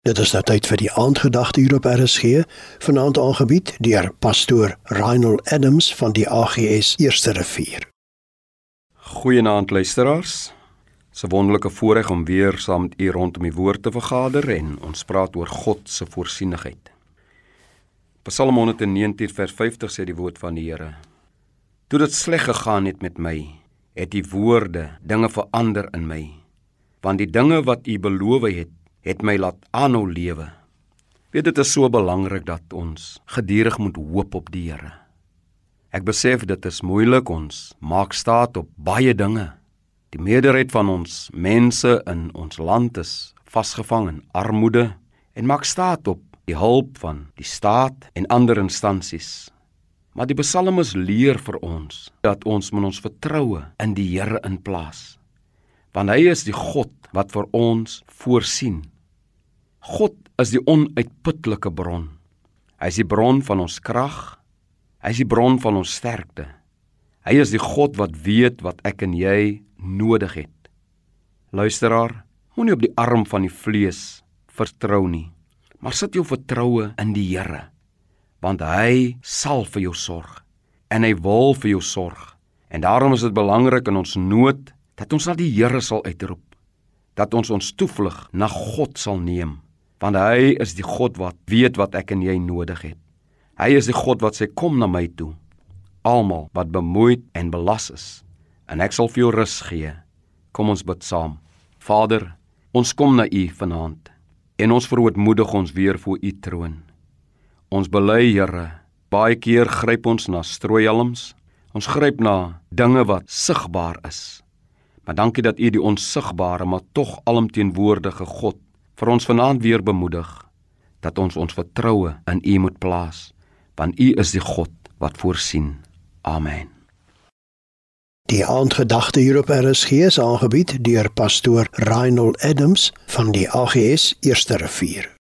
Dit is nou tyd vir die aandgedagte hier op RSG, vanaand aangebied deur pastoor Reinhold Adams van die AGS Eerste Rivier. Goeienaand luisteraars. Dis 'n wonderlike voorreg om weer saam met u rondom die woord te vergader en ons praat oor God se voorsienigheid. Psalm 119 vers 50 sê die woord van die Here: Toe dit sleg gegaan het met my, het die woorde dinge verander in my, want die dinge wat u beloof het het my laat aanhou lewe. Weet dit is so belangrik dat ons gedurig moet hoop op die Here. Ek besef dit is moeilik ons maak staat op baie dinge. Die meerderheid van ons mense in ons land is vasgevang in armoede en maak staat op die hulp van die staat en ander instansies. Maar die psalmes leer vir ons dat ons moet ons vertroue in die Here inplaas. Want hy is die God wat vir ons voorsien. God is die onuitputlike bron. Hy is die bron van ons krag. Hy is die bron van ons sterkte. Hy is die God wat weet wat ek en jy nodig het. Luisteraar, moenie op die arm van die vlees vertrou nie, maar sit jou vertroue in die Here, want hy sal vir jou sorg en hy wil vir jou sorg. En daarom is dit belangrik in ons nood dat ons na die Here sal uitroep, dat ons ons toevlug na God sal neem want hy is die God wat weet wat ek en jy nodig het. Hy is die God wat sê kom na my toe, almal wat bemoeid en belas is, en ek sal vir jou rus gee. Kom ons bid saam. Vader, ons kom na U vanaand en ons verootmoedig ons weer voor U troon. Ons bely, Here, baie keer gryp ons na strooihelms. Ons gryp na dinge wat sigbaar is. Maar dankie dat U die onsigbare maar tog alomteenwoordige God vir ons vanaand weer bemoedig dat ons ons vertroue in U moet plaas, want U is die God wat voorsien. Amen. Die aandgedagte hier op RSG is aangebied deur pastoor Reinhold Adams van die AGS Eerste Rivier.